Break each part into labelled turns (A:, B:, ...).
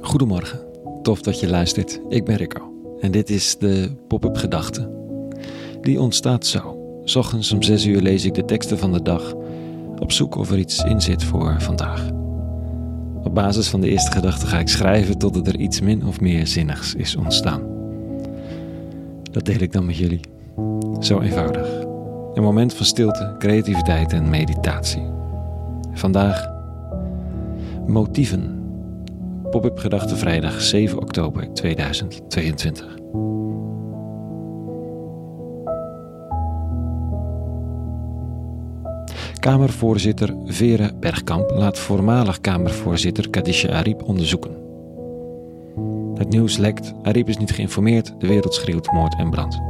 A: Goedemorgen, tof dat je luistert. Ik ben Rico en dit is de Pop-up Gedachte. Die ontstaat zo. Ochtends om 6 uur lees ik de teksten van de dag, op zoek of er iets in zit voor vandaag. Op basis van de eerste gedachte ga ik schrijven totdat er iets min of meer zinnigs is ontstaan. Dat deel ik dan met jullie. Zo eenvoudig. Een moment van stilte, creativiteit en meditatie. Vandaag motieven. Pop-up Gedachte vrijdag 7 oktober 2022. Kamervoorzitter Vera Bergkamp laat voormalig Kamervoorzitter Kadisha Arip onderzoeken. Het nieuws lekt, Arip is niet geïnformeerd, de wereld schreeuwt moord en brand.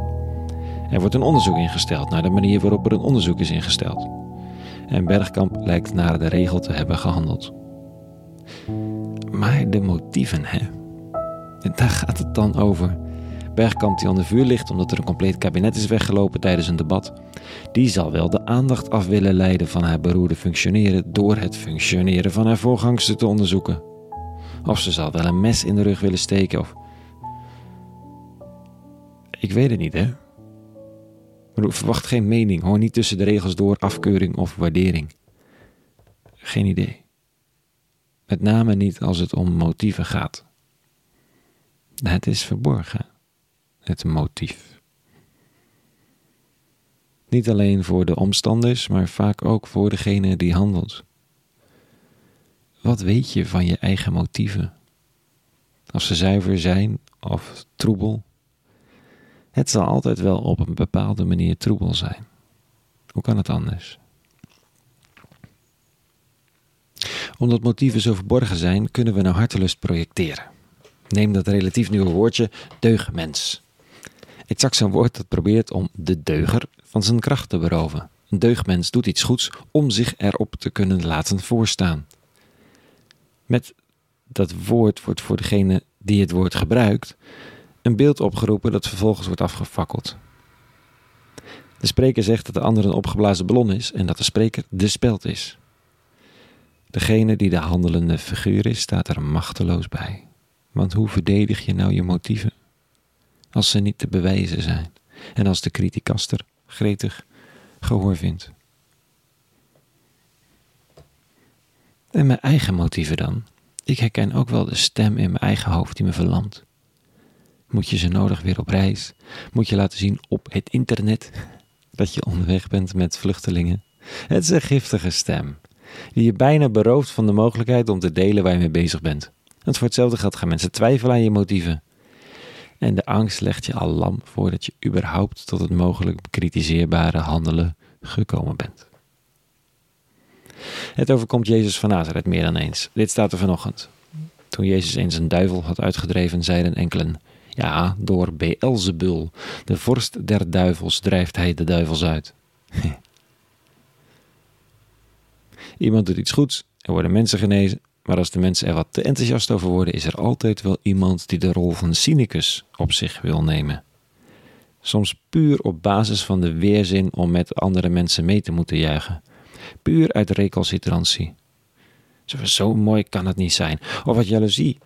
A: Er wordt een onderzoek ingesteld naar de manier waarop er een onderzoek is ingesteld. En Bergkamp lijkt naar de regel te hebben gehandeld. Maar de motieven, hè? Daar gaat het dan over. Bergkamp die onder vuur ligt omdat er een compleet kabinet is weggelopen tijdens een debat. Die zal wel de aandacht af willen leiden van haar beroerde functioneren door het functioneren van haar voorgangster te onderzoeken. Of ze zal wel een mes in de rug willen steken of... Ik weet het niet, hè? Verwacht geen mening, hoor niet tussen de regels door afkeuring of waardering. Geen idee. Met name niet als het om motieven gaat. Het is verborgen, het motief. Niet alleen voor de omstanders, maar vaak ook voor degene die handelt. Wat weet je van je eigen motieven? Of ze zuiver zijn of troebel? Het zal altijd wel op een bepaalde manier troebel zijn. Hoe kan het anders? Omdat motieven zo verborgen zijn, kunnen we naar hartelust projecteren. Neem dat relatief nieuwe woordje deugmens. Exact zo'n woord dat probeert om de deuger van zijn kracht te beroven. Een deugmens doet iets goeds om zich erop te kunnen laten voorstaan. Met dat woord wordt voor degene die het woord gebruikt een beeld opgeroepen dat vervolgens wordt afgefakkeld. De spreker zegt dat de ander een opgeblazen ballon is en dat de spreker de speld is. Degene die de handelende figuur is, staat er machteloos bij. Want hoe verdedig je nou je motieven? Als ze niet te bewijzen zijn en als de criticaster gretig gehoor vindt. En mijn eigen motieven dan? Ik herken ook wel de stem in mijn eigen hoofd die me verlamt. Moet je ze nodig weer op reis? Moet je laten zien op het internet dat je onderweg bent met vluchtelingen? Het is een giftige stem die je bijna berooft van de mogelijkheid om te delen waar je mee bezig bent. En voor hetzelfde geld gaan mensen twijfelen aan je motieven. En de angst legt je al lam voordat je überhaupt tot het mogelijk bekritiseerbare handelen gekomen bent. Het overkomt Jezus van Nazareth meer dan eens. Dit staat er vanochtend. Toen Jezus eens een duivel had uitgedreven, zeiden enkelen: Ja, door Beelzebul, de vorst der duivels, drijft hij de duivels uit. Iemand doet iets goeds, er worden mensen genezen, maar als de mensen er wat te enthousiast over worden, is er altijd wel iemand die de rol van cynicus op zich wil nemen. Soms puur op basis van de weerzin om met andere mensen mee te moeten juichen. Puur uit recalcitrantie. Zo mooi kan het niet zijn. Of uit jaloezie.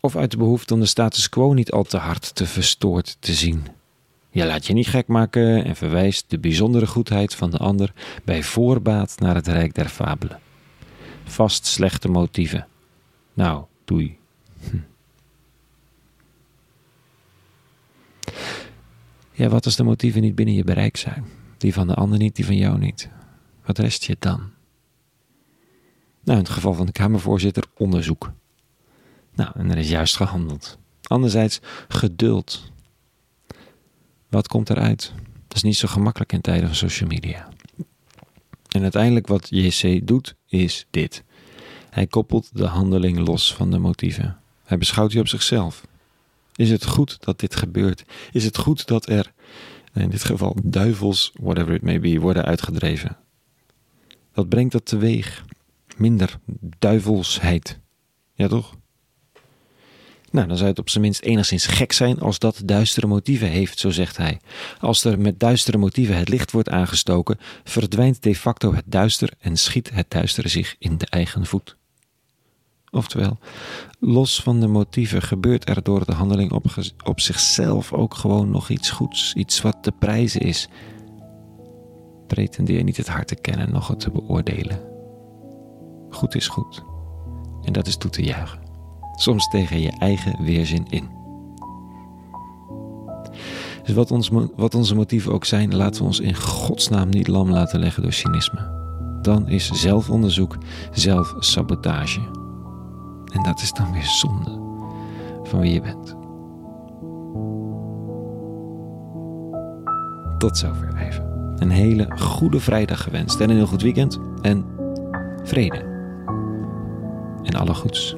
A: Of uit de behoefte om de status quo niet al te hard te verstoord te zien. Je laat je niet gek maken en verwijst de bijzondere goedheid van de ander bij voorbaat naar het rijk der fabelen. Vast slechte motieven. Nou, doei. Hm. Ja, wat als de motieven niet binnen je bereik zijn? Die van de ander niet, die van jou niet. Wat rest je dan? Nou, in het geval van de Kamervoorzitter, onderzoek. Nou, en er is juist gehandeld. Anderzijds, geduld. Wat komt eruit? Dat is niet zo gemakkelijk in tijden van social media. En uiteindelijk wat JC doet, is dit. Hij koppelt de handeling los van de motieven. Hij beschouwt die op zichzelf. Is het goed dat dit gebeurt? Is het goed dat er, in dit geval duivels, whatever it may be, worden uitgedreven? Wat brengt dat teweeg? Minder duivelsheid. Ja toch? Nou, dan zou het op zijn minst enigszins gek zijn als dat duistere motieven heeft, zo zegt hij. Als er met duistere motieven het licht wordt aangestoken, verdwijnt de facto het duister en schiet het duistere zich in de eigen voet. Oftewel, los van de motieven gebeurt er door de handeling op, zichzelf ook gewoon nog iets goeds, iets wat te prijzen is. Pretendeer niet het hart te kennen, nog het te beoordelen. Goed is goed. En dat is toe te juichen. Soms tegen je eigen weerzin in. Dus wat, ons, wat onze motieven ook zijn, laten we ons in godsnaam niet lam laten leggen door cynisme. Dan is zelfonderzoek zelfsabotage. En dat is dan weer zonde van wie je bent. Tot zover even. Een hele goede vrijdag gewenst en een heel goed weekend en vrede. En alle goeds.